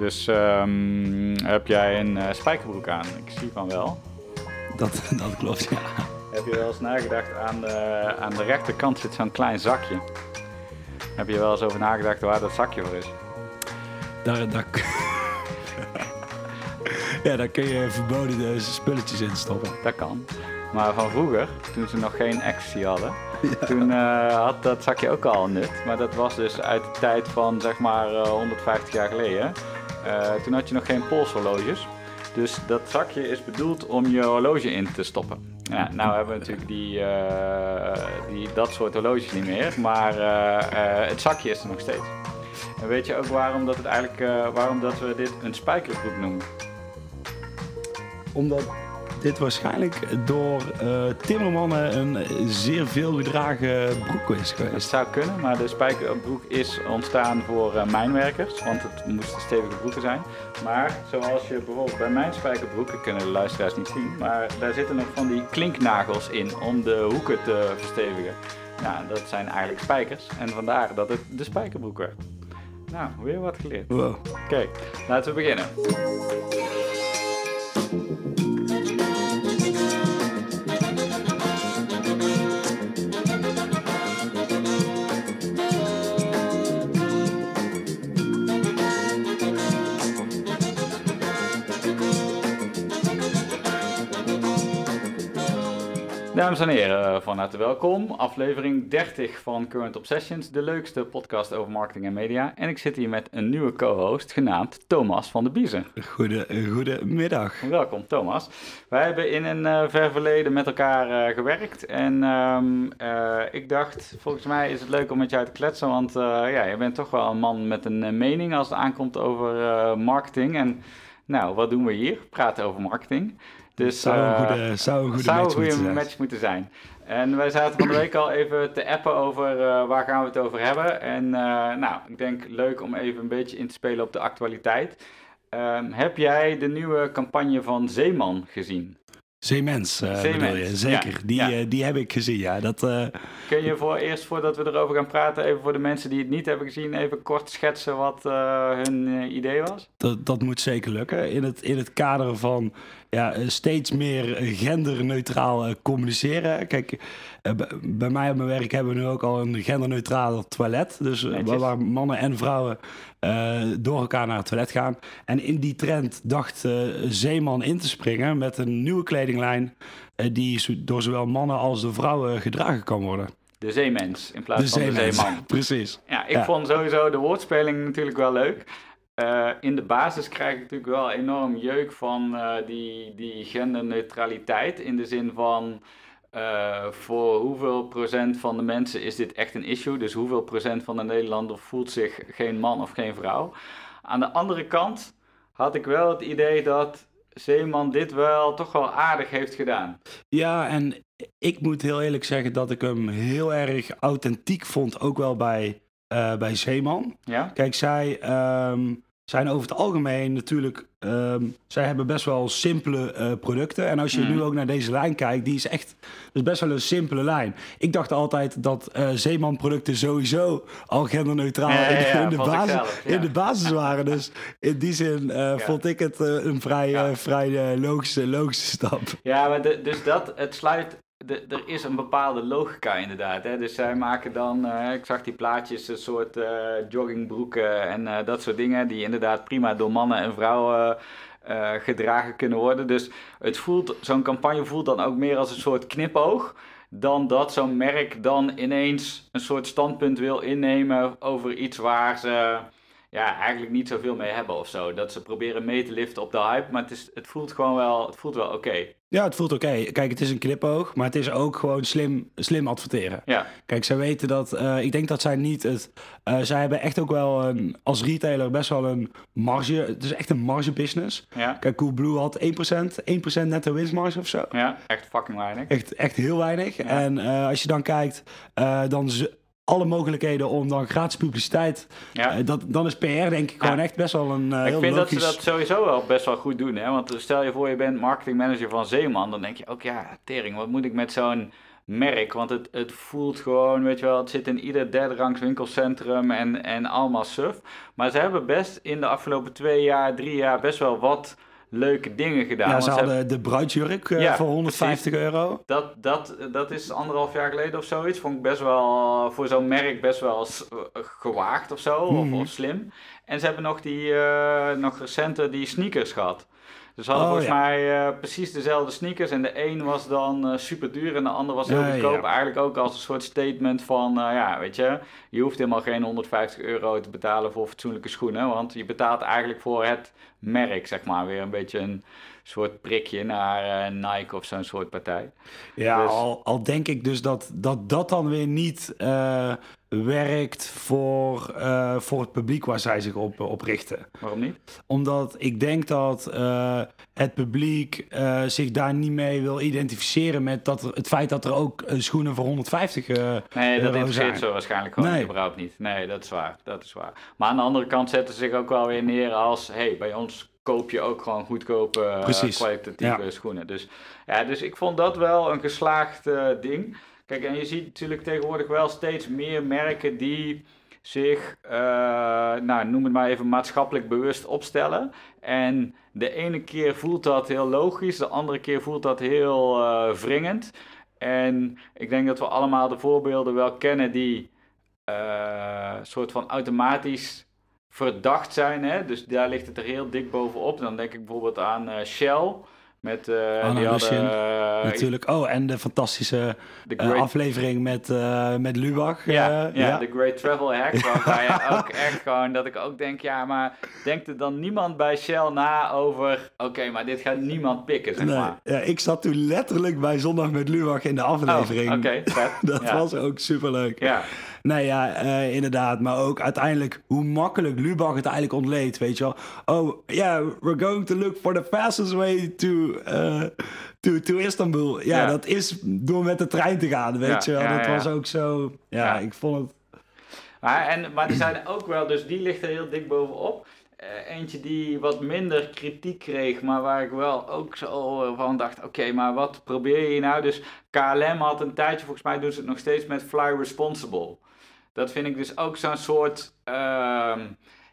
Dus ehm, heb jij een eh, spijkerbroek aan? Ik zie van wel. Dat, dat klopt, ja. Heb je wel eens nagedacht aan de, aan de rechterkant zit zo'n klein zakje? Heb je wel eens over nagedacht waar dat zakje voor is? Daar, daar, ja, daar kun je verboden eh, spulletjes in stoppen. Dat kan. Maar van vroeger, toen ze nog geen ecstasy hadden, toen eh, had dat zakje ook al een nut. Maar dat was dus uit de tijd van zeg maar eh, 150 jaar geleden. Eh, toen had je nog geen polshorloges. Dus dat zakje is bedoeld om je horloge in te stoppen. Ja, nou hebben we natuurlijk die, eh, die, dat soort horloges niet meer, maar eh, het zakje is er nog steeds. En weet je ook waarom, dat het eigenlijk, waarom dat we dit een spijkerbroek noemen? Omdat dit waarschijnlijk door eh, timmermannen een zeer veel gedragen broek is Het geweest. zou kunnen, maar de spijkerbroek is ontstaan voor eh, mijnwerkers, want het moesten stevige broeken zijn. Maar zoals je bijvoorbeeld bij mijn spijkerbroek, dat kunnen de luisteraars niet zien, maar daar zitten nog van die klinknagels in om de hoeken te verstevigen. Nou, dat zijn eigenlijk spijkers en vandaar dat het de spijkerbroek werd. Nou, weer wat geleerd. Wow. Oké, laten we beginnen. Dames en heren, van harte welkom. Aflevering 30 van Current Obsessions, de leukste podcast over marketing en media. En ik zit hier met een nieuwe co-host genaamd Thomas van de Biezen. Goede, goede middag. Welkom Thomas. Wij hebben in een eh, ver verleden met elkaar eh, gewerkt. En ehm, eh, ik dacht, volgens mij is het leuk om met jou te kletsen. Want eh, ja, je bent toch wel een man met een eh, mening als het aankomt over eh, marketing. En nou, wat doen we hier? Praten over marketing. Dus, zou een eh, goede, zou een goede zou match een goede moeten zijn. match moeten zijn. En wij zaten van de week al even te appen over eh, waar gaan we het over hebben. En eh, nou, ik denk leuk om even een beetje in te spelen op de actualiteit. Ehm, heb jij de nieuwe campagne van Zeeman gezien? Zeemens, Zeemens, bedoel je? Zeker, ja, die, ja. die heb ik gezien, ja. Dat, Kun je voor eerst, voordat we erover gaan praten, even voor de mensen die het niet hebben gezien, even kort schetsen wat hun idee was? dat, dat moet zeker lukken. In het, in het kader van ja, eh, steeds meer genderneutraal eh, communiceren. Kijk, eh, bij mij op mijn werk hebben we nu ook al een genderneutraal toilet. Dus Netjes. waar, mannen en vrouwen door elkaar naar het toilet gaan. En in die trend dacht Zeeman in te springen met een nieuwe kledinglijn... die door zowel mannen als de vrouwen gedragen kan worden. De zeemens in plaats De van de zeeman. Precies. Ja, ik Ja. vond sowieso de woordspeling natuurlijk wel leuk. Eh, in de basis krijg ik natuurlijk wel enorm jeuk van eh, die, die genderneutraliteit. In de zin van eh, voor hoeveel procent van de mensen is dit echt een issue? Dus hoeveel procent van de Nederlander voelt zich geen man of geen vrouw? Aan de andere kant had ik wel het idee dat Zeeman dit wel toch wel aardig heeft gedaan. Ja, en ik moet heel eerlijk zeggen dat ik hem heel erg authentiek vond, ook wel bij, bij Zeeman. Ja? Kijk, zij ehm, zijn over het algemeen natuurlijk, ehm, zij hebben best wel simpele eh, producten. En als je Mhm. nu ook naar deze lijn kijkt, die is echt dus best wel een simpele lijn. Ik dacht altijd dat eh Zeeman producten sowieso al genderneutraal Ja, ja, ja, in, de basis, in de basis waren. Dus in die zin eh, vond ik het een vrij, vrij logische, logische stap. Ja, maar de- dus dat, het sluit, er is een bepaalde logica inderdaad. Hè? Dus zij maken dan, eh, ik zag die plaatjes, een soort eh, joggingbroeken en eh, dat soort dingen, die inderdaad prima door mannen en vrouwen gedragen kunnen worden. Dus het voelt, zo'n campagne voelt dan ook meer als een soort knipoog. Dan dat zo'n merk dan ineens een soort standpunt wil innemen over iets waar ze ja, eigenlijk niet zoveel mee hebben of zo. Dat ze proberen mee te liften op de hype, maar het, is, het voelt gewoon wel, het voelt wel oké. Ja, het voelt oké. Kijk, het is een knipoog, maar het is ook gewoon slim, slim adverteren. Ja, Kijk, zij weten dat. eh, ik denk dat zij niet het. eh, zij hebben echt ook wel een, als retailer best wel een marge. Het is echt een marge business. ja, Kijk, Coolblue had 1%, 1% netto winstmarge of zo. ja, echt fucking weinig. Echt, echt heel weinig. En eh, als je dan kijkt, dan alle mogelijkheden om dan gratis publiciteit. Ja. eh, dat, dan is PR denk ik gewoon echt best wel een eh, ik heel vind logisch. dat ze dat sowieso wel best wel goed doen. Hè? Want stel je voor je bent marketingmanager van Zeeman, dan denk je ook, ja, tering, wat moet ik met zo'n merk. Want het, het voelt gewoon, weet je wel, het zit in ieder derde rangs winkelcentrum en, en allemaal suf. Maar ze hebben best in de afgelopen twee jaar, drie jaar best wel wat leuke dingen gedaan. Ja, ze ze hadden de bruidsjurk eh, Ja, voor 150 euro. dat, dat, dat is anderhalf jaar geleden of zoiets. Vond ik best wel voor zo'n merk best wel eh, gewaagd of zo. Mhm. of, of slim. En ze hebben nog die eh, nog recente die sneakers gehad. Dus ze hadden Oh, volgens ja. mij eh, precies dezelfde sneakers. En de een was dan super duur en de ander was heel goedkoop. ja. Eigenlijk ook als een soort statement van, eh, ja, weet je, je hoeft helemaal geen 150 euro te betalen voor fatsoenlijke schoenen. Want je betaalt eigenlijk voor het merk, zeg maar. Weer een beetje een soort prikje naar eh, Nike of zo'n soort partij. Ja, Dus- al, al denk ik dus dat dat, dat dan weer niet eh, werkt voor, eh, voor het publiek waar zij zich op, op richten. Waarom niet? Omdat ik denk dat het publiek zich daar niet mee wil identificeren met dat er, het feit dat er ook schoenen voor 150 eh Nee, dat euro interesseert zijn. ze waarschijnlijk gewoon Nee. überhaupt niet. Nee, dat is waar. Dat is waar. Maar aan de andere kant zetten ze zich ook wel weer neer als... hey, bij ons koop je ook gewoon goedkope, eh, kwalitatieve schoenen. Dus, ja, dus ik vond dat wel een geslaagd eh, ding. Kijk, en je ziet natuurlijk tegenwoordig wel steeds meer merken die zich, eh, nou, noem het maar even, maatschappelijk bewust opstellen. En de ene keer voelt dat heel logisch, de andere keer voelt dat heel eh, wringend. En ik denk dat we allemaal de voorbeelden wel kennen die eh soort van automatisch verdacht zijn. Hè? Dus daar ligt het er heel dik bovenop. Dan denk ik bijvoorbeeld aan eh, Shell. Met, Anna die hadden eh, Natuurlijk. Oh, en de fantastische de aflevering met, met Lubach. Ja, ja, de Great Travel Hack, waarbij je ook echt gewoon, dat ik ook denk, ja, maar denkt er dan niemand bij Shell na over, oké, maar dit gaat niemand pikken, zeg Nee, maar. ja, ik zat toen letterlijk bij Zondag met Lubach in de Oh, aflevering. oké, vet. Dat ja. was ook superleuk. Ja, Nee, ja, eh, inderdaad. Maar ook uiteindelijk hoe makkelijk Lubach het eigenlijk ontleed, weet je wel. Oh, ja, we're going to look for the fastest way to, eh, to, to Istanbul. Ja, Ja. dat is door met de trein te gaan, weet Ja, je wel. ja, dat was ook zo... Ja, Ja. ik vond het... maar, en, maar er zijn ook wel, dus die ligt er heel dik bovenop. Eh, eentje die wat minder kritiek kreeg, maar waar ik wel ook zo van dacht, oké, maar wat probeer je nou? Dus KLM had een tijdje, volgens mij doen ze het nog steeds met Fly Responsible. Dat vind ik dus ook zo'n soort, ehm,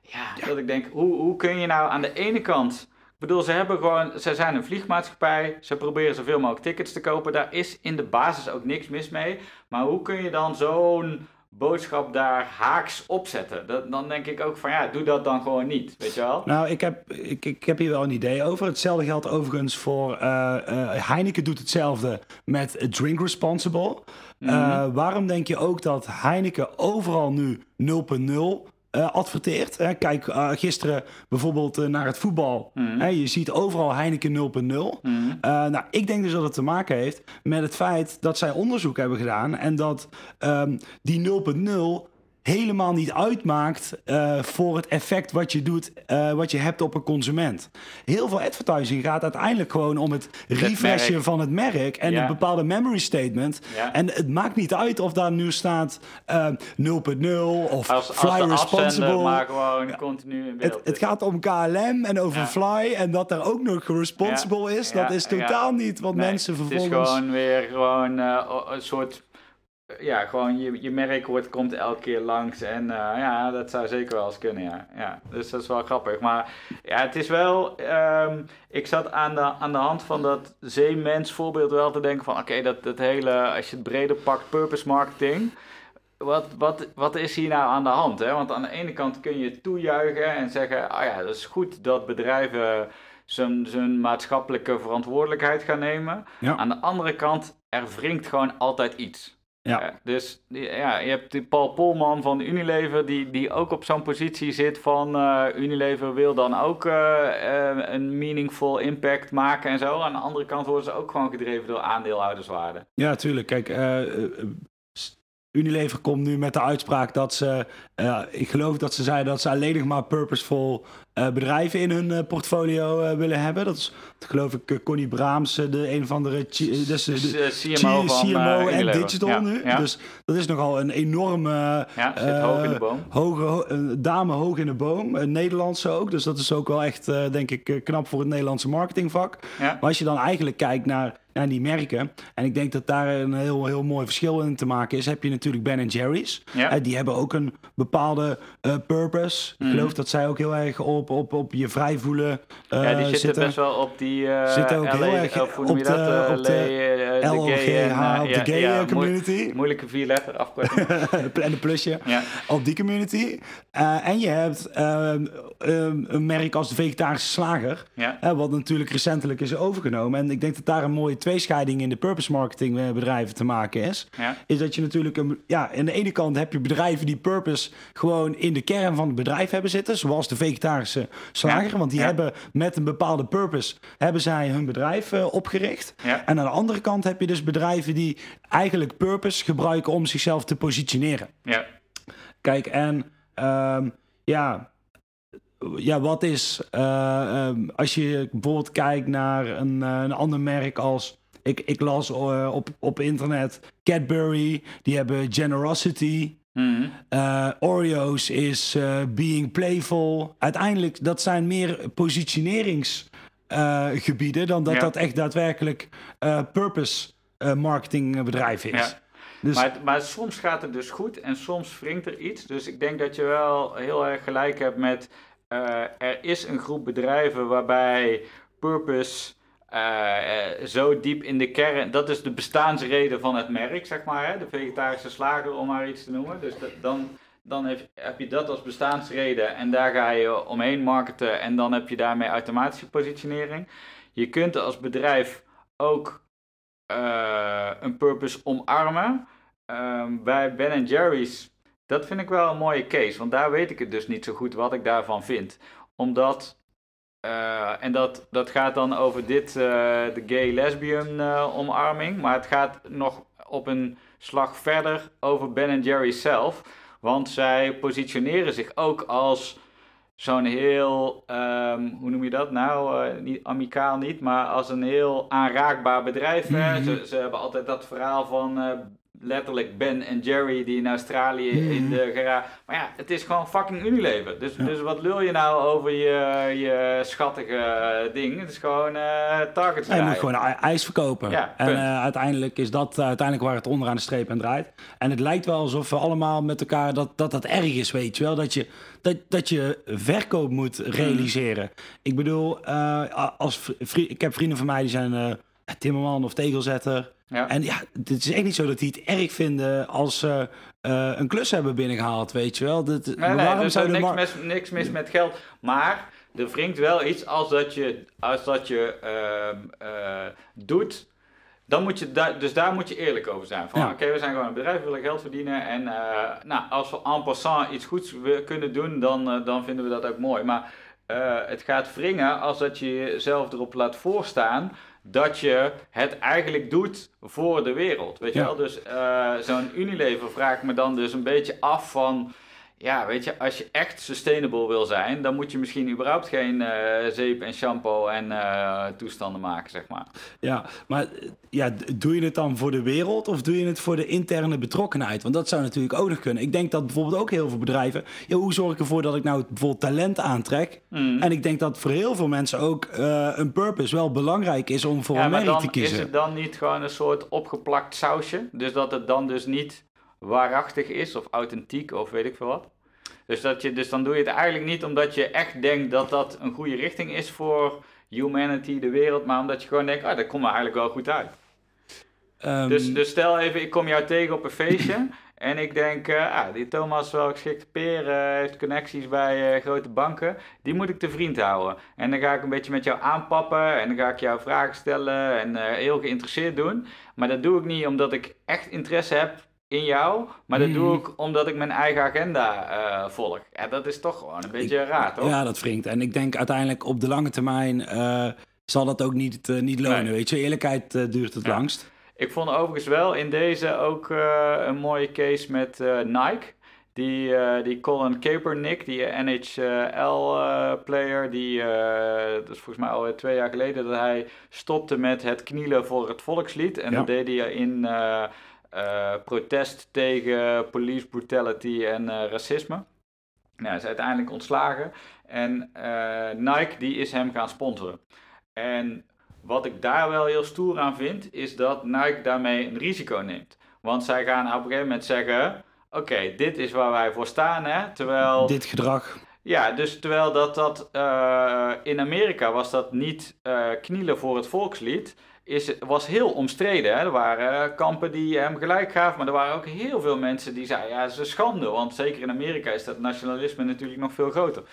ja, dat ik denk, hoe, hoe kun je nou aan de ene kant... Ik bedoel, ze hebben gewoon, ze zijn een vliegmaatschappij, ze proberen zoveel mogelijk tickets te kopen. Daar is in de basis ook niks mis mee. Maar hoe kun je dan zo'n boodschap daar haaks opzetten? Dat, dan denk ik ook van ja, doe dat dan gewoon niet, weet je wel? Nou, ik heb, ik, ik heb hier wel een idee over. Hetzelfde geldt overigens voor... eh, eh, Heineken doet hetzelfde met Drink Responsible. Mhm. Eh, waarom denk je ook dat Heineken overal nu 0.0 eh, adverteert? Hè? Kijk, eh, gisteren bijvoorbeeld eh, naar het voetbal. Mhm. Hè, je ziet overal Heineken 0.0. Mhm. Nou, ik denk dus dat het te maken heeft met het feit dat zij onderzoek hebben gedaan en dat ehm, die 0.0 helemaal niet uitmaakt eh, voor het effect wat je doet, eh, wat je hebt op een consument. Heel veel advertising gaat uiteindelijk gewoon om het refreshen van het merk en Ja. een bepaalde memory statement. Ja. En het maakt niet uit of daar nu staat eh, 0.0 of Als, als fly responsible. maar gewoon continu in beeld Het, het gaat om KLM en over Ja. Fly en dat daar ook nog responsible is, dat is totaal niet wat Nee, mensen Het vervolgens... is gewoon weer gewoon eh, een soort. Ja, gewoon je, je merk wordt, komt elke keer langs. En eh, ja, dat zou zeker wel eens kunnen, ja. ja. Dus dat is wel grappig. Maar ja, het is wel... ehm, ik zat aan de, aan de hand van dat zeemens voorbeeld wel te denken van... Oké, dat, dat hele, als je het breder pakt, purpose marketing... Wat, wat, wat is hier nou aan de hand? Hè? Want aan de ene kant kun je toejuichen en zeggen... Ah ja, dat is goed dat bedrijven zijn, zijn maatschappelijke verantwoordelijkheid gaan nemen. Ja. Aan de andere kant, er wringt gewoon altijd iets. Ja. Eh, dus ja, je hebt die Paul Polman van Unilever, die, die ook op zo'n positie zit van eh, Unilever wil dan ook eh, een meaningful impact maken en zo. Aan de andere kant worden ze ook gewoon gedreven door aandeelhouderswaarde. Ja, tuurlijk. Kijk, Unilever komt nu met de uitspraak dat ze, ik geloof dat ze zeiden dat ze alleen nog maar purposeful eh, bedrijven in hun eh, portfolio eh, willen hebben. Dat is geloof ik Connie Braams, de een van de, chi- dus de, CMO, van, CMO en digital Ja, nu. Ja, Dus dat is nogal een enorme ja zit hoog in de boom. hoge ho- een dame hoog in de boom. Een Nederlandse ook. Dus dat is ook wel echt, denk ik, knap voor het Nederlandse marketingvak. Maar als je dan eigenlijk kijkt naar, die merken, en ik denk dat daar een heel, heel mooi verschil in te maken is, heb je natuurlijk Ben Jerry's. Ja. Die hebben ook een bepaalde purpose. Mhm. Ik geloof dat zij ook heel erg op, op, op je vrij voelen eh, ja, die zitten, zitten. best wel op die eh Zitten ook LA, heel erg op de- dat? Eh, op de eh, LGH, eh, op de gay ja, eh, community. Moeilijke vier letter afkorting. en een plusje. ja. op die community. Eh, en je hebt een merk als de vegetarische slager, Ja. wat natuurlijk recentelijk is overgenomen. En ik denk dat daar een mooie tweescheiding in de purpose marketing eh, bedrijven te maken is. Ja. Is dat je natuurlijk, een, ja, aan de ene kant heb je bedrijven die purpose gewoon in de kern van het bedrijf hebben zitten, zoals de vegetarische slager. Ja. Want die Ja. hebben met een bepaalde purpose, hebben zij hun bedrijf eh, opgericht. Ja. En aan de andere kant heb je dus bedrijven die eigenlijk purpose gebruiken om zichzelf te positioneren. Ja. Kijk, en ehm, ja, ja, wat is, eh, ehm, als je bijvoorbeeld kijkt naar een, eh, een ander merk als, ik, ik las op, op internet, Cadbury, die hebben Generosity. Mhm. Eh, Oreos is eh, Being Playful. Uiteindelijk, dat zijn meer positioneringsgebieden dan dat Ja. dat echt daadwerkelijk eh, purpose eh, marketingbedrijf is. Ja. Dus, Maar, maar soms gaat het dus goed en soms wringt er iets. Dus ik denk dat je wel heel erg gelijk hebt met... eh, er is een groep bedrijven waarbij purpose eh, eh, zo diep in de kern... Dat is de bestaansreden van het merk, zeg maar. Hè? De vegetarische slager, om maar iets te noemen. Dus dan, dan heb, heb je dat als bestaansreden en daar ga je omheen marketen. En dan heb je daarmee automatische positionering. Je kunt als bedrijf ook eh, een purpose omarmen. Ehm, bij Ben Jerry's, dat vind ik wel een mooie case, want daar weet ik het dus niet zo goed wat ik daarvan vind. Omdat, eh, en dat, dat gaat dan over dit, eh, de gay-lesbian eh, omarming, maar het gaat nog op een slag verder over Ben Jerry's zelf. Want zij positioneren zich ook als zo'n heel, ehm, hoe noem je dat nou? Niet amicaal niet, maar als een heel aanraakbaar bedrijf. Mhm. Ze, ze hebben altijd dat verhaal van letterlijk Ben en Jerry die in Australië in de garage. Maar ja, het is gewoon fucking Unilever. Dus, Ja. dus wat lul je nou over je, je schattige eh, ding? Het is gewoon eh targets Ja, je moet gewoon ijs verkopen. Ja, en eh, uiteindelijk is dat eh, uiteindelijk waar het onderaan de streep aan draait. En het lijkt wel alsof we allemaal met elkaar dat dat, dat erg is, weet je wel. Dat je, dat, dat je verkoop moet realiseren. Ik bedoel, eh, als ik heb vrienden van mij die zijn eh, timmerman of tegelzetter. Ja. En ja, het is echt niet zo dat die het erg vinden als ze eh, een klus hebben binnengehaald, weet je wel. Dat, Nee, nee, waarom dus zou de niks, mis, niks mis met geld. Maar er wringt wel iets als dat je, als dat je ehm, eh, doet. Dan moet je daar, dus daar moet je eerlijk over zijn. Van Ja. oké, we zijn gewoon een bedrijf, we willen geld verdienen. En eh, nou, als we en passant iets goeds kunnen doen, dan, dan vinden we dat ook mooi. Maar het gaat wringen als dat je jezelf erop laat voorstaan dat je het eigenlijk doet voor de wereld. Weet je Ja. wel? Dus eh, zo'n Unilever vraagt me dan dus een beetje af van... Ja, weet je, als je echt sustainable wil zijn, dan moet je misschien überhaupt geen eh, zeep en shampoo en eh, toestanden maken, zeg maar. Ja, maar ja, doe je het dan voor de wereld of doe je het voor de interne betrokkenheid? Want dat zou natuurlijk ook nog kunnen. Ik denk dat bijvoorbeeld ook heel veel bedrijven... Ja, hoe zorg ik ervoor dat ik nou bijvoorbeeld talent aantrek? Mm. En ik denk dat voor heel veel mensen ook eh, een purpose wel belangrijk is om voor Ja, een merk te kiezen. is het dan niet gewoon een soort opgeplakt sausje? Dus dat het dan dus niet waarachtig is of authentiek of weet ik veel wat? Dus, dat je, dus dan doe je het eigenlijk niet omdat je echt denkt dat dat een goede richting is voor humanity, de wereld, maar omdat je gewoon denkt, ah, dat komt me eigenlijk wel goed uit. Ehm, Dus, dus stel even, ik kom jou tegen op een feestje. En ik denk, eh, ah, die Thomas is wel geschikte peer, heeft connecties bij eh, grote banken. Die moet ik te vriend houden. En dan ga ik een beetje met jou aanpappen. En dan ga ik jou vragen stellen en eh, heel geïnteresseerd doen. Maar dat doe ik niet omdat ik echt interesse heb in jou. Maar dat doe Mhm. ik omdat ik mijn eigen agenda eh, volg. Ja, dat is toch gewoon een beetje raar, toch? Ja, dat wringt. En ik denk uiteindelijk op de lange termijn eh, zal dat ook niet, eh, niet lonen. Nee. Weet je, eerlijkheid duurt het Ja. langst. Ik vond overigens wel in deze ook een mooie case met Nike. Die, uh, die Colin Kaepernick, die NHL-player, die, dat is volgens mij al twee jaar geleden, dat hij stopte met het knielen voor het volkslied. En dat deed hij in protest tegen police brutality en racisme. Nou, hij is uiteindelijk ontslagen en Nike die is hem gaan sponsoren. En wat ik daar wel heel stoer aan vind, is dat Nike daarmee een risico neemt. Want zij gaan op een gegeven moment zeggen: Oké, dit is waar wij voor staan, hè? Terwijl. Dit gedrag. Ja, dus terwijl dat, dat uh, in Amerika was dat niet uh, knielen voor het volkslied, is, was heel omstreden. Hè? Er waren kampen die hem gelijk gaven, maar er waren ook heel veel mensen die zeiden: ja, het is een schande. Want zeker in Amerika is dat nationalisme natuurlijk nog veel groter.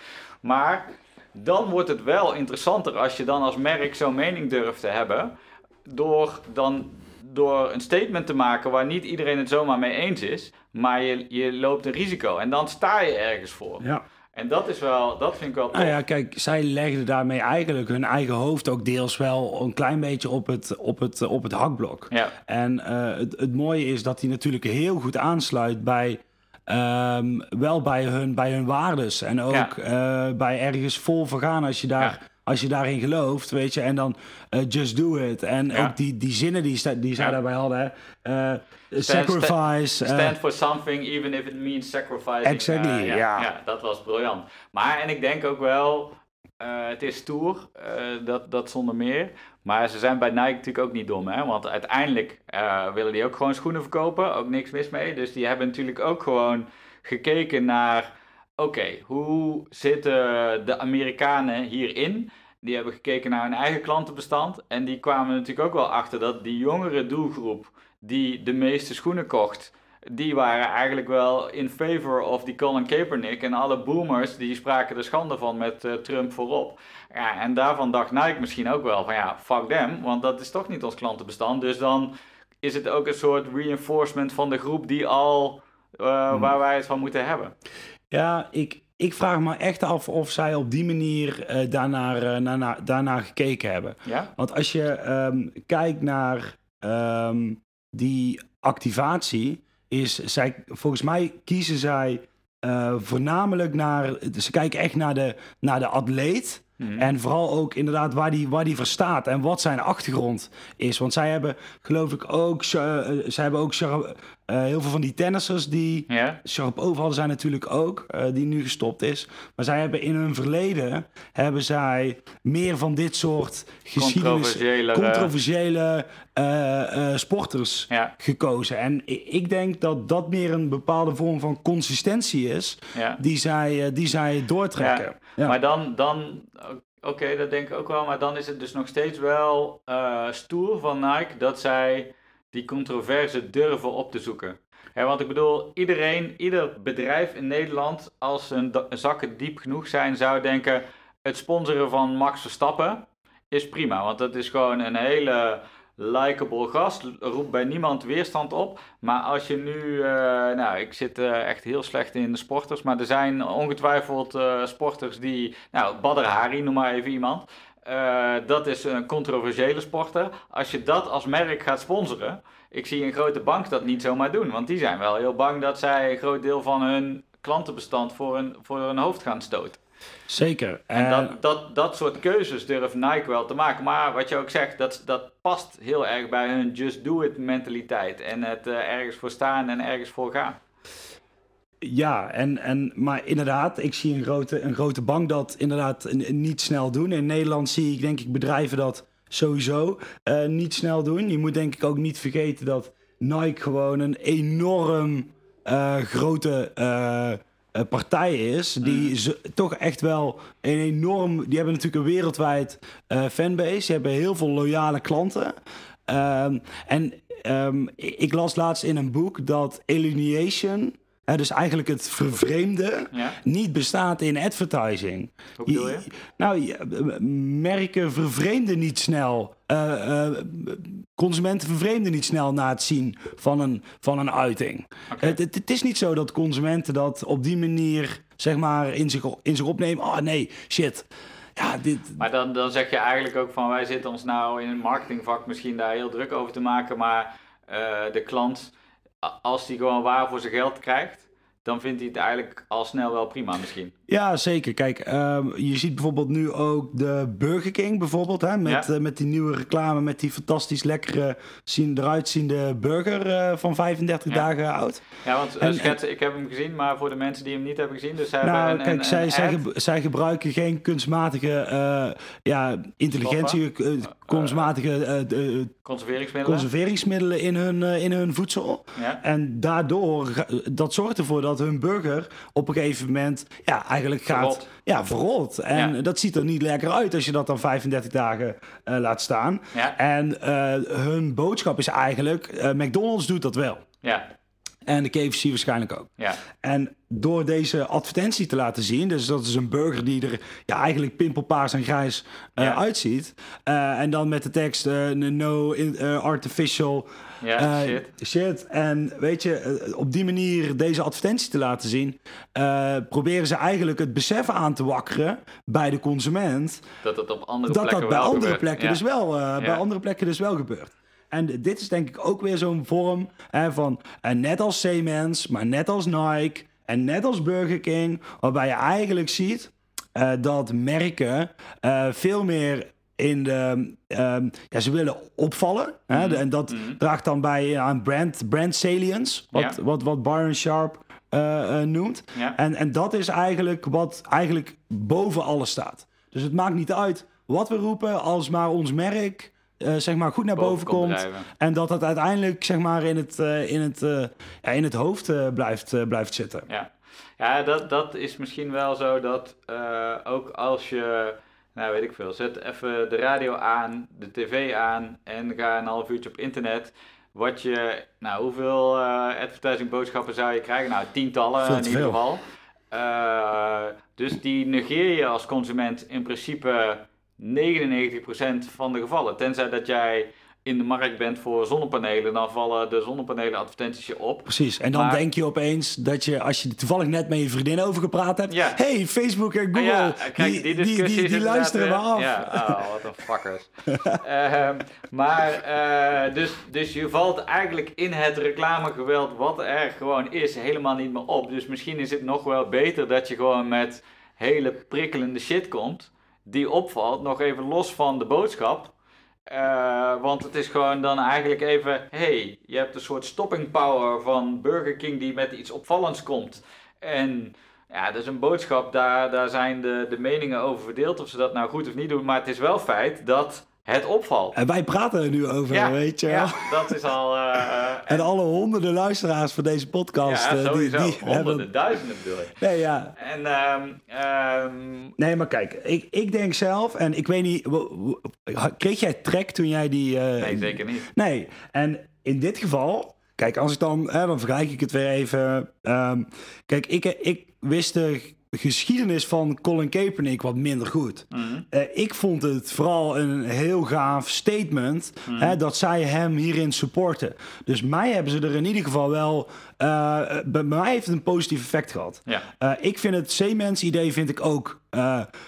Maar dan wordt het wel interessanter als je dan als merk zo'n mening durft te hebben. Door dan door een statement te maken waar niet iedereen het zomaar mee eens is, maar je, je loopt een risico en dan sta je ergens voor. Ja. En dat is wel, dat vind ik wel tof. Nou ja, kijk, zij legden daarmee eigenlijk hun eigen hoofd ook deels wel een klein beetje op het, op het, op het hakblok. Ja. En uh, het, het mooie is dat hij natuurlijk heel goed aansluit bij Um, wel bij hun, bij hun waardes. En ook ja. uh, bij ergens vol vergaan als je daar. Ja. Als je daarin gelooft, weet je, en dan uh, just do it. En ja. ook die, die zinnen die, die zij daarbij hadden. Uh, sacrifice. Stand for something, even if it means sacrificing. Exactly, ja, ja. Dat was briljant. Maar, en ik denk ook wel, het is stoer, dat, dat zonder meer. Maar ze zijn bij Nike natuurlijk ook niet dom, hè? want uiteindelijk willen die ook gewoon schoenen verkopen, ook niks mis mee. Dus die hebben natuurlijk ook gewoon gekeken naar, oké, hoe zitten de Amerikanen hierin? Die hebben gekeken naar hun eigen klantenbestand en die kwamen natuurlijk ook wel achter dat die jongere doelgroep die de meeste schoenen kocht, die waren eigenlijk wel in favor of die Colin Kaepernick. En alle boomers die spraken er schande van met uh, Trump voorop. Ja, en daarvan dacht Nike misschien ook wel van ja, fuck them, want dat is toch niet ons klantenbestand. Dus dan is het ook een soort reinforcement van de groep die al, uh, hmm. waar wij het van moeten hebben. Ja, ik, ik vraag me echt af of zij op die manier uh, daarnaar, uh, daarnaar, daarnaar gekeken hebben. Ja? Want als je um, kijkt naar um, die activatie, is zij, volgens mij kiezen zij uh, voornamelijk naar, ze kijken echt naar de, naar de atleet. Mm. En vooral ook inderdaad waar die, waar die verstaat en wat zijn achtergrond is. Want zij hebben geloof ik ook, uh, zij hebben ook uh, heel veel van die tennissers die yeah. Sharapova zijn natuurlijk ook, uh, die nu gestopt is. Maar zij hebben in hun verleden, hebben zij meer van dit soort geschiedenis, controversiële uh, sporters ja. gekozen. En ik denk dat dat meer een bepaalde vorm van consistentie is, ja. die, zij, die zij doortrekken. Ja. Maar dan, dan oké, okay, dat denk ik ook wel, maar dan is het dus nog steeds wel stoer van Nike dat zij die controverse durven op te zoeken. want ik bedoel, iedereen, ieder bedrijf in Nederland, als hun zakken diep genoeg zijn, zou denken: het sponsoren van Max Verstappen is prima. Want dat is gewoon een hele likable gast, roept bij niemand weerstand op. Maar als je nu, uh, nou, ik zit uh, echt heel slecht in de sporters, maar er zijn ongetwijfeld uh, sporters die, nou, Badr Hari, noem maar even iemand. Uh, dat is een controversiële sporter. Als je dat als merk gaat sponsoren, ik zie een grote bank dat niet zomaar doen. Want die zijn wel heel bang dat zij een groot deel van hun klantenbestand voor hun, voor hun hoofd gaan stoten. Zeker. En dat, dat, dat soort keuzes durft Nike wel te maken. Maar wat je ook zegt, dat, dat past heel erg bij hun just do it mentaliteit. En het uh, ergens voor staan en ergens voor gaan. Ja, en, en, maar inderdaad, ik zie een grote, een grote bank dat inderdaad niet snel doen. In Nederland zie ik denk ik bedrijven dat sowieso uh, niet snel doen. Je moet denk ik ook niet vergeten dat Nike gewoon een enorm uh, grote uh, partij is. Die mm. ze, toch echt wel een enorm... Die hebben natuurlijk een wereldwijd fanbase. Ze hebben heel veel loyale klanten. Um, en um, ik las laatst in een boek dat Alienation uh, dus eigenlijk het vervreemde ja. niet bestaat in advertising. Hoe bedoel je? Nou, merken vervreemden niet snel. Uh, uh, consumenten vervreemden niet snel na het zien van een, van een uiting. Okay. Het, het, het, is niet zo dat consumenten dat op die manier zeg maar, in, zich, in zich opnemen. Oh nee, shit. Ja, dit... Maar dan, dan zeg je eigenlijk ook van wij zitten ons nou in een marketingvak misschien daar heel druk over te maken, maar de klant als die gewoon waar voor zijn geld krijgt, dan vindt hij het eigenlijk al snel wel prima misschien. Ja, zeker. Kijk, ehm, je ziet bijvoorbeeld nu ook de Burger King bijvoorbeeld, hè, met, Ja. eh, met die nieuwe reclame, met die fantastisch lekkere, zien, eruit ziende burger eh, van 35 Ja. dagen oud. Ja, want eh, En- schetsen, ik heb hem gezien, maar voor de mensen die hem niet hebben gezien, dus Nou, hebben een, kijk, een, zij, een zij, ad. ge- zij gebruiken geen kunstmatige ja, intelligentie, kunstmatige conserveringsmiddelen. conserveringsmiddelen in hun, in hun voedsel. ja. En daardoor, dat zorgt ervoor dat hun burger op een gegeven moment ja, eigenlijk gaat... Verrot. Ja, verrot. En Ja. dat ziet er niet lekker uit als je dat dan 35 dagen eh, laat staan. Ja. En eh, hun boodschap is eigenlijk, eh, McDonald's doet dat wel. Ja. En de KFC waarschijnlijk ook. Ja. En door deze advertentie te laten zien, dus dat is een burger die er ja, eigenlijk pimpelpaars en grijs Ja. uitziet. en dan met de tekst no in, artificial Ja, eh, shit. shit. En weet je, eh, op die manier deze advertentie te laten zien, eh, proberen ze eigenlijk het besef aan te wakkeren bij de consument. Dat het op andere Dat plekken dat bij wel andere gebeurt. plekken Ja. dus wel, bij andere plekken dus wel gebeurt. En dit is denk ik ook weer zo'n vorm hè, van, eh, net als Siemens, maar net als Nike en net als Burger King, waarbij je eigenlijk ziet dat merken veel meer in de, ehm, ja, ze willen opvallen. Hè, Mhm. en dat Mhm. draagt dan bij aan brand, brand salience, wat, Ja. wat, wat Byron Sharp eh, eh, noemt. Ja. En, en dat is eigenlijk wat eigenlijk boven alles staat. Dus het maakt niet uit wat we roepen, als maar ons merk eh, zeg maar goed naar boven, komt. drijven. En dat het uiteindelijk zeg maar in het, in het, ja, in het hoofd blijft, blijft zitten. Ja, ja dat, dat is misschien wel zo dat ook als je, nou weet ik veel, zet even de radio aan, de tv aan en ga een half uurtje op internet. Wat je, nou hoeveel eh advertising boodschappen zou je krijgen? Nou, tientallen in ieder geval. Eh, dus die negeer je als consument in principe 99% van de gevallen. Tenzij dat jij in de markt bent voor zonnepanelen, dan vallen de zonnepanelen advertenties je op. Precies. En dan Maar- denk je opeens dat je, als je er toevallig net met je vriendin over gepraat hebt. Ja. hey, Facebook en Google, Ja, kijk, die, die luisteren me af. Ja, oh, wat een fuckers. Ehm, maar, eh, dus, dus je valt eigenlijk in het reclamegeweld wat er gewoon is helemaal niet meer op. Dus misschien is het nog wel beter dat je gewoon met hele prikkelende shit komt, die opvalt, nog even los van de boodschap. Eh, want het is gewoon dan eigenlijk even, hey, je hebt een soort stopping power van Burger King die met iets opvallends komt. En ja, dat is een boodschap, daar, daar zijn de, de meningen over verdeeld of ze dat nou goed of niet doen. Maar het is wel feit dat het opvalt. En wij praten er nu over, Ja, weet je wel. ja, dat is al... eh, En alle honderden luisteraars van deze podcast. ja, eh, die, sowieso. die Honderden, hebben... duizenden bedoel ik. Nee, ja. En ehm, ehm, Nee, maar kijk, ik, ik denk zelf, en ik weet niet, kreeg jij trek toen jij die... eh, nee, zeker niet. Nee, en in dit geval, kijk, als ik dan, hè, dan vergelijk ik het weer even. ehm, kijk, ik, ik wist de geschiedenis van Colin Kaepernick wat minder goed. Mhm. Eh, ik vond het vooral een heel gaaf statement Mhm. hè, dat zij hem hierin supporten. Dus mij hebben ze er in ieder geval wel. eh, bij mij heeft het een positief effect gehad. Ja. Eh, ik vind het C-Mens idee vind ik ook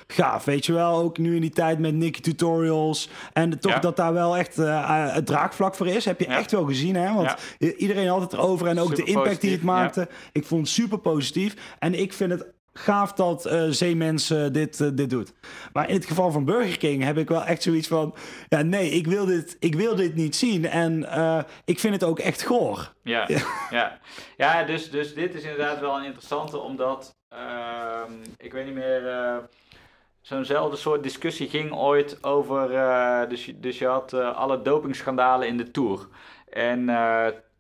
gaaf. Weet je wel, ook nu in die tijd met Nicky Tutorials. En toch Ja. dat daar wel echt het draagvlak voor is. Heb je Ja. echt wel gezien, hè? Want iedereen had het erover. En ook Super de impact die het maakte. Ik vond het super positief. En ik vind het gaaf dat C-Mens eh, dit, eh, dit doet. Maar in het geval van Burger King heb ik wel echt zoiets van... Ja, nee, ik wil dit, ik wil dit niet zien. En eh, ik vind het ook echt goor. Ja, ja. ja. dus, dus dit is inderdaad wel een interessante, omdat ehm, ik weet niet meer. Zo'nzelfde soort discussie ging ooit over. dus, je- dus je had alle dopingschandalen in de tour. En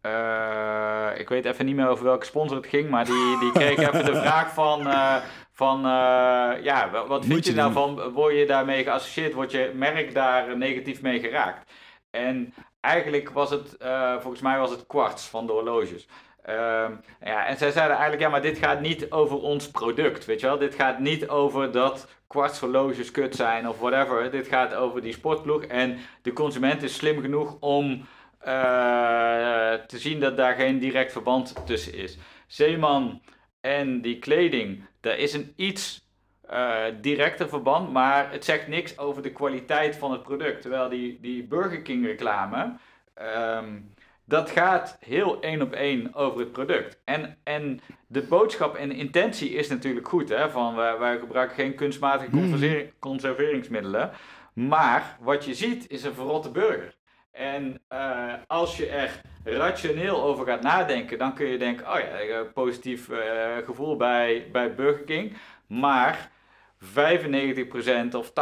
eh, ik weet even niet meer over welke sponsor het ging, maar die, die kreeg even de vraag van. eh, van eh, ja, wa- wat vind je, je nou doen. van? Word je daarmee geassocieerd? Wordt je merk daar negatief mee geraakt? En eigenlijk was het, volgens mij was het kwarts van de horloges. Ehm, ja, en zij zeiden eigenlijk, ja, maar dit gaat niet over ons product, weet je wel. Dit gaat niet over dat kwartshorloges kut zijn of whatever. Dit gaat over die sportploeg en de consument is slim genoeg om te zien dat daar geen direct verband tussen is. Zeeman en die kleding, daar is een iets eh, directer verband, maar het zegt niks over de kwaliteit van het product. Terwijl die, die Burger King reclame, ehm, dat gaat heel één op één over het product. En, en de boodschap en de intentie is natuurlijk goed. Hè? Van wij, wij gebruiken geen kunstmatige Hmm. conservering- conserveringsmiddelen. Maar wat je ziet is een verrotte burger. En eh, als je er rationeel over gaat nadenken, dan kun je denken: oh ja, positief eh, gevoel bij, bij Burger King. Maar 95% of 80%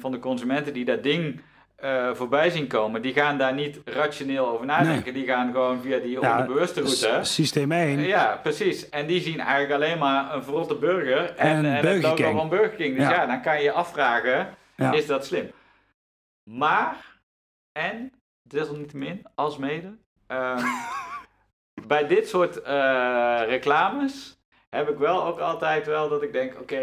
van de consumenten die dat ding eh, voorbij zien komen, die gaan daar niet rationeel over nadenken. Die gaan gewoon via die Ja, onderbewuste route. Systeem 1. Ja, precies. En die zien eigenlijk alleen maar een verrotte burger en, En en, het logo van Burger King. Dus ja. Ja. dan kan je je afvragen, Ja. is dat slim? Maar, en, desalniettemin, als mede, ehm, bij dit soort eh, reclames heb ik wel ook altijd wel dat ik denk, oké,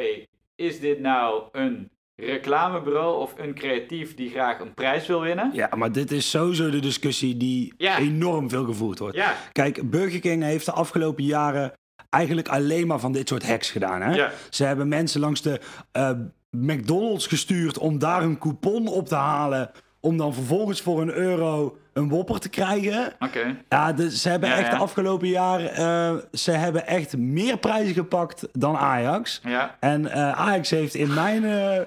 is dit nou een reclamebureau of een creatief die graag een prijs wil winnen? Ja, maar dit is sowieso de discussie die Ja. enorm veel gevoerd wordt. Ja, Kijk, Burger King heeft de afgelopen jaren eigenlijk alleen maar van dit soort hacks gedaan. Hè? ja, Ze hebben mensen langs de eh, McDonald's gestuurd om daar een coupon op te halen. Om dan vervolgens voor een euro een wopper te krijgen. oké. Ja, dus ze hebben Ja, echt ja. de afgelopen jaar eh, ze hebben echt meer prijzen gepakt dan Ajax. Ja, En eh, Ajax heeft in mijn eh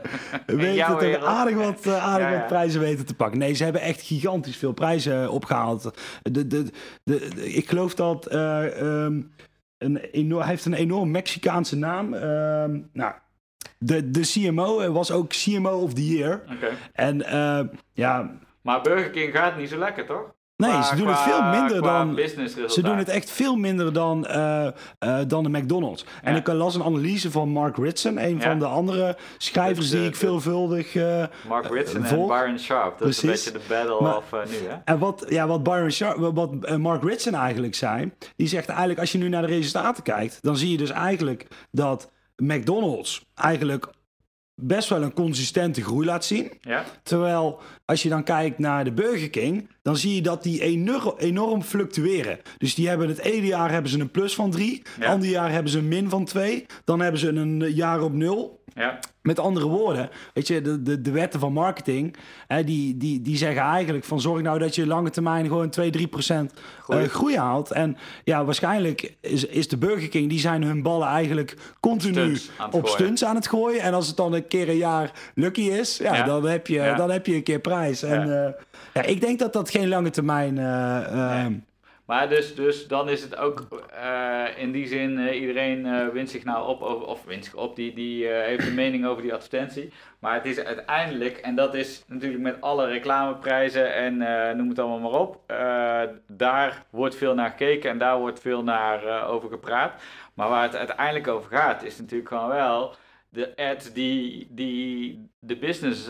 weten toch aardig wat, aardig wat prijzen weten te pakken. Nee, ze hebben echt gigantisch veel prijzen opgehaald. De, de, de, ik geloof dat ehm, een enorm, hij heeft een enorm Mexicaanse naam. Ehm, nou, de, de CMO was ook CMO of the Year. oké. En eh, ja, Maar Burger King gaat niet zo lekker, toch? nee, Qua- ze doen het veel minder dan. Ze doen het echt veel minder dan, eh, eh, dan de McDonald's. En ik las een analyse van Mark Ritson, een Ja. van de andere schrijvers die ik veelvuldig. Mark Ritson en. Byron Sharp. Dat is Precies. een beetje de battle Maar- of nu, hè? en wat, ja, wat, Byron Sharp, wat Mark Ritson eigenlijk zei, die zegt eigenlijk als je nu naar de resultaten kijkt, dan zie je dus eigenlijk dat McDonald's eigenlijk best wel een consistente groei laat zien. Ja? Terwijl als je dan kijkt naar de Burger King, dan zie je dat die enorm, enorm fluctueren. Dus die hebben het ene jaar hebben ze een plus van drie, Ja. ander jaar hebben ze een min van twee, dan hebben ze een jaar op nul. Ja? Met andere woorden, weet je, de, de, de wetten van marketing, hè, die, die, die zeggen eigenlijk van zorg nou dat je lange termijn gewoon 2, 3 procent Groei. eh, groei haalt. En ja, waarschijnlijk is, is de Burger King, die zijn hun ballen eigenlijk continu Stunts op stunts aan het gooien. En als het dan een keer een jaar lucky is, ja, Ja. Dan, heb je, Ja. dan heb je een keer prijs. En ja. ja, ik denk dat dat geen lange termijn... eh, eh, Nee. Maar dus, dus dan is het ook eh, in die zin, eh, iedereen eh wint zich nou op, of, wint zich op, die, die heeft een mening over die advertentie. Maar het is uiteindelijk, en dat is natuurlijk met alle reclameprijzen en noem het allemaal maar op, daar wordt veel naar gekeken en daar wordt veel naar over gepraat. Maar waar het uiteindelijk over gaat, is natuurlijk gewoon wel de ads die, die de business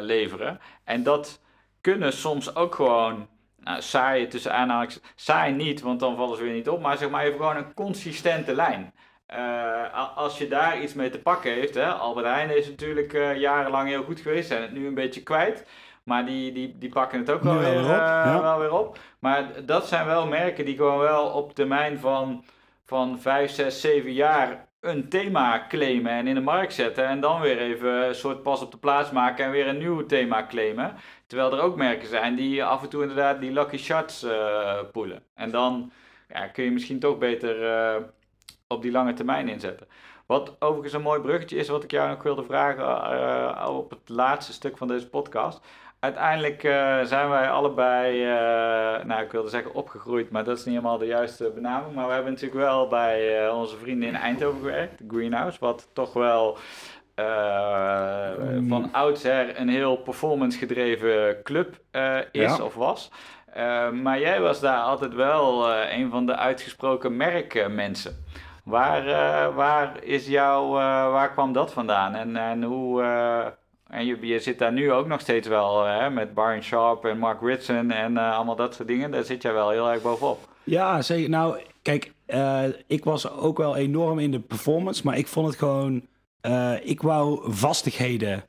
leveren. En dat kunnen soms ook gewoon nou, saai tussen aanhalingstekens, saai niet, want dan vallen ze weer niet op, maar zeg maar even gewoon een consistente lijn. Eh, als je daar iets mee te pakken heeft, hè, Albert Heijn is natuurlijk eh, jarenlang heel goed geweest, zijn het nu een beetje kwijt, maar die, die, die pakken het ook wel weer, op, eh, ja. wel weer op. Maar dat zijn wel merken die gewoon wel op termijn van, van 5, 6, 7 jaar een thema claimen en in de markt zetten en dan weer even een soort pas op de plaats maken en weer een nieuw thema claimen. Terwijl er ook merken zijn die af en toe inderdaad die lucky shots eh poelen. En dan ja, kun je misschien toch beter eh, op die lange termijn inzetten. Wat overigens een mooi bruggetje is, wat ik jou nog wilde vragen eh, op het laatste stuk van deze podcast. Uiteindelijk eh, zijn wij allebei, eh, nou ik wilde zeggen opgegroeid, maar dat is niet helemaal de juiste benaming. Maar we hebben natuurlijk wel bij eh, onze vrienden in Eindhoven gewerkt, Greenhouse, wat toch wel eh, van oudsher een heel performance gedreven club eh, is Ja. of was. Eh, maar jij was daar altijd wel eh, een van de uitgesproken merkmensen. Waar, eh, waar, is jouw, eh, waar kwam dat vandaan? En, en hoe. eh, en je, zit daar nu ook nog steeds wel hè, met Byron Sharp en Mark Ritson en allemaal dat soort dingen. Daar zit jij wel heel erg bovenop. Ja, zeker. Nou, kijk, ik was ook wel enorm in de performance, maar ik vond het gewoon, ik wou vastigheden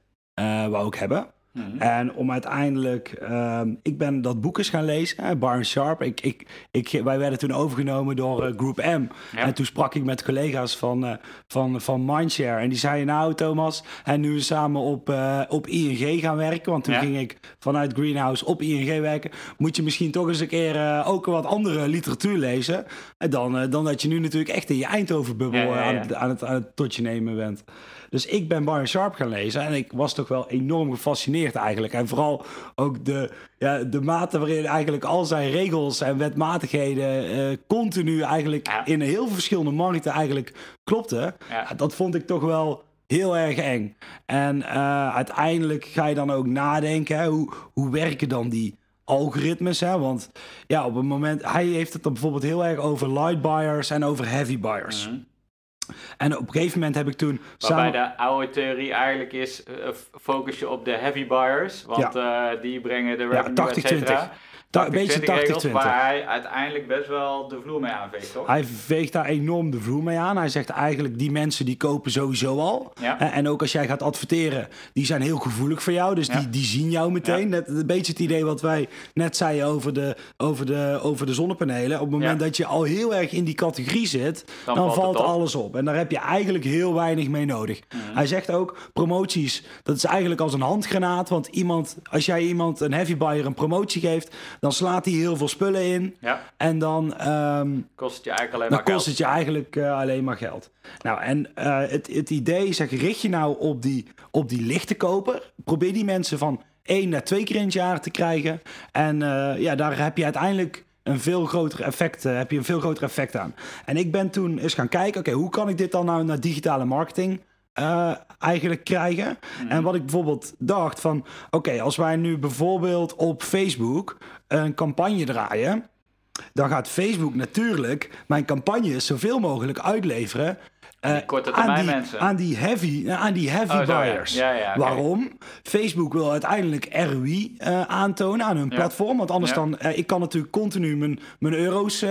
wou ik hebben. Mhm. En om uiteindelijk, ehm, ik ben dat boek eens gaan lezen, hè, Barn Sharp. Ik, ik, ik, wij werden toen overgenomen door eh, Group M. Ja. En toen sprak ik met collega's van, eh, van, van Mindshare. En die zeiden, nou Thomas, en nu we samen op, eh, op ING gaan werken. Want toen Ja. ging ik vanuit Greenhouse op ING werken. Moet je misschien toch eens een keer ook wat andere literatuur lezen. En dan, dan dat je nu natuurlijk echt in je Eindhoven-bubbel Ja, het, aan, het, aan het totje nemen bent. Dus ik ben Barn Sharp gaan lezen en ik was toch wel enorm gefascineerd eigenlijk. En vooral ook de, ja, de mate waarin eigenlijk al zijn regels en wetmatigheden eh, continu eigenlijk Ja. in heel verschillende markten eigenlijk klopten. Ja. Dat vond ik toch wel heel erg eng. En eh, uiteindelijk ga je dan ook nadenken, hè, hoe, hoe werken dan die algoritmes? Hè? Want ja, op een moment, hij heeft het dan bijvoorbeeld heel erg over light buyers en over heavy buyers. Mhm. En op een gegeven moment heb ik toen... Waarbij de oude theorie eigenlijk is, eh, focus je op de heavy buyers. Want ja. Eh, die brengen de revenue, ja, 80, 20 een beetje 80-20 regels, 80-20. Waar hij uiteindelijk best wel de vloer mee aanveegt, toch? Hij veegt daar enorm de vloer mee aan. Hij zegt eigenlijk, die mensen die kopen sowieso al. Ja. En ook als jij gaat adverteren, die zijn heel gevoelig voor jou. Dus Ja. die, die zien jou meteen. Net, een beetje het idee wat wij net zeiden over de, over de, over de zonnepanelen. Op het moment dat je al heel erg in die categorie zit, dan, Dan valt, op. alles op. En daar heb je eigenlijk heel weinig mee nodig. Mhm. Hij zegt ook, promoties, dat is eigenlijk als een handgranaat. Want iemand, als jij iemand, een heavy buyer, een promotie geeft, dan slaat hij heel veel spullen in. Ja, En dan... ehm, kost het je eigenlijk alleen dan maar kost geld. het je eigenlijk eh, alleen maar geld. Nou, en eh, het, het idee is, zeg, richt je nou op die, op die lichte koper. Probeer die mensen van één naar twee keer in het jaar te krijgen. En eh, ja, daar heb je uiteindelijk een veel groter effect, heb je een veel groter effect aan. En ik ben toen eens gaan kijken, oké, hoe kan ik dit dan nou naar digitale marketing eigenlijk krijgen? En wat ik bijvoorbeeld dacht van, oké, als wij nu bijvoorbeeld op Facebook een campagne draaien, dan gaat Facebook natuurlijk mijn campagnes zoveel mogelijk uitleveren. Eh, Die korte aan, die, mensen. aan die heavy, eh, aan die heavy Oh, zo, ja. buyers. Ja, ja, oké. Waarom? Facebook wil uiteindelijk ROI eh, aantonen aan hun platform. Want anders dan, ik kan natuurlijk continu mijn, mijn euro's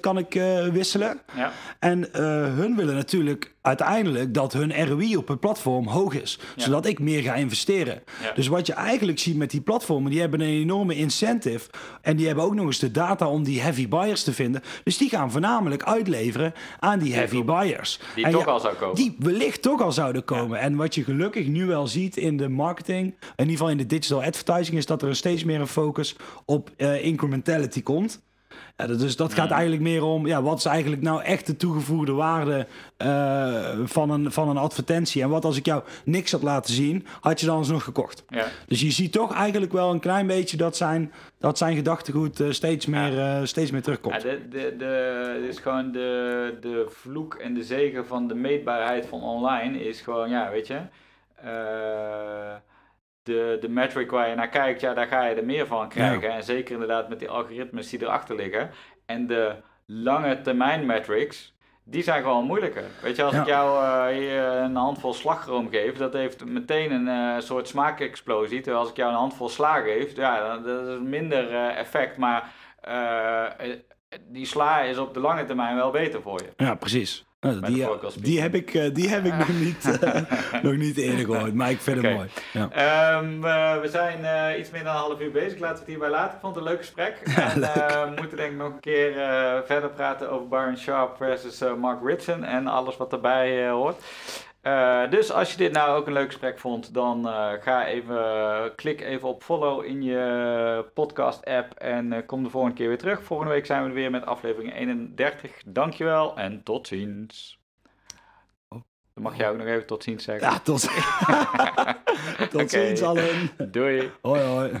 kan ik, wisselen. Ja, En hun willen natuurlijk uiteindelijk dat hun ROI op het platform hoog is. Zodat ik meer ga investeren. Dus wat je eigenlijk ziet met die platformen, die hebben een enorme incentive. En die hebben ook nog eens de data om die heavy buyers te vinden. Dus die gaan voornamelijk uitleveren aan die heavy buyers. Die En toch ja, al zou komen. Die wellicht toch al zouden komen. En wat je gelukkig nu wel ziet in de marketing, in ieder geval in de digital advertising, is dat er steeds meer een focus op eh, incrementality komt. Ja, dus dat gaat eigenlijk meer om, ja, wat is eigenlijk nou echt de toegevoegde waarde eh, van, een, van een advertentie? En wat als ik jou niks had laten zien, had je dan alsnog gekocht? ja. Dus je ziet toch eigenlijk wel een klein beetje dat zijn, dat zijn gedachtegoed eh, steeds, meer, eh, steeds meer terugkomt. Ja, de, de, de, het is gewoon de, de vloek en de zegen van de meetbaarheid van online is gewoon, ja, weet je, de, de metric waar je naar kijkt, ja, daar ga je er meer van krijgen. En zeker inderdaad met die algoritmes die erachter liggen. En de lange termijn metrics, die zijn gewoon moeilijker. Weet je, als Ja. ik jou eh, hier een handvol slagroom geef, dat heeft meteen een eh, soort smaakexplosie. Terwijl als ik jou een handvol sla geef, ja, dat is minder eh, effect. Maar eh, eh, die sla is op de lange termijn wel beter voor je. Ja, precies. Nou, die, speaking. die heb ik, eh, die heb ik nog, niet, eh, nog niet eerder gehoord, maar ik vind het mooi. Ja. Ehm, eh, we zijn eh, iets meer dan een half uur bezig. Laten we het hierbij laten. Ik vond het een leuk gesprek. en eh, we moeten denk ik nog een keer eh, verder praten over Byron Sharp versus eh, Mark Ritson en alles wat daarbij eh, hoort. Eh, dus als je dit nou ook een leuk gesprek vond, dan eh, ga even, klik even op follow in je podcast app en eh, kom de volgende keer weer terug. Volgende week zijn we er weer met aflevering 31. Dankjewel en tot ziens. Oh. Dan mag jij ook nog even tot ziens zeggen. Ja, tot, tot ziens allen. Doei. Hoi hoi.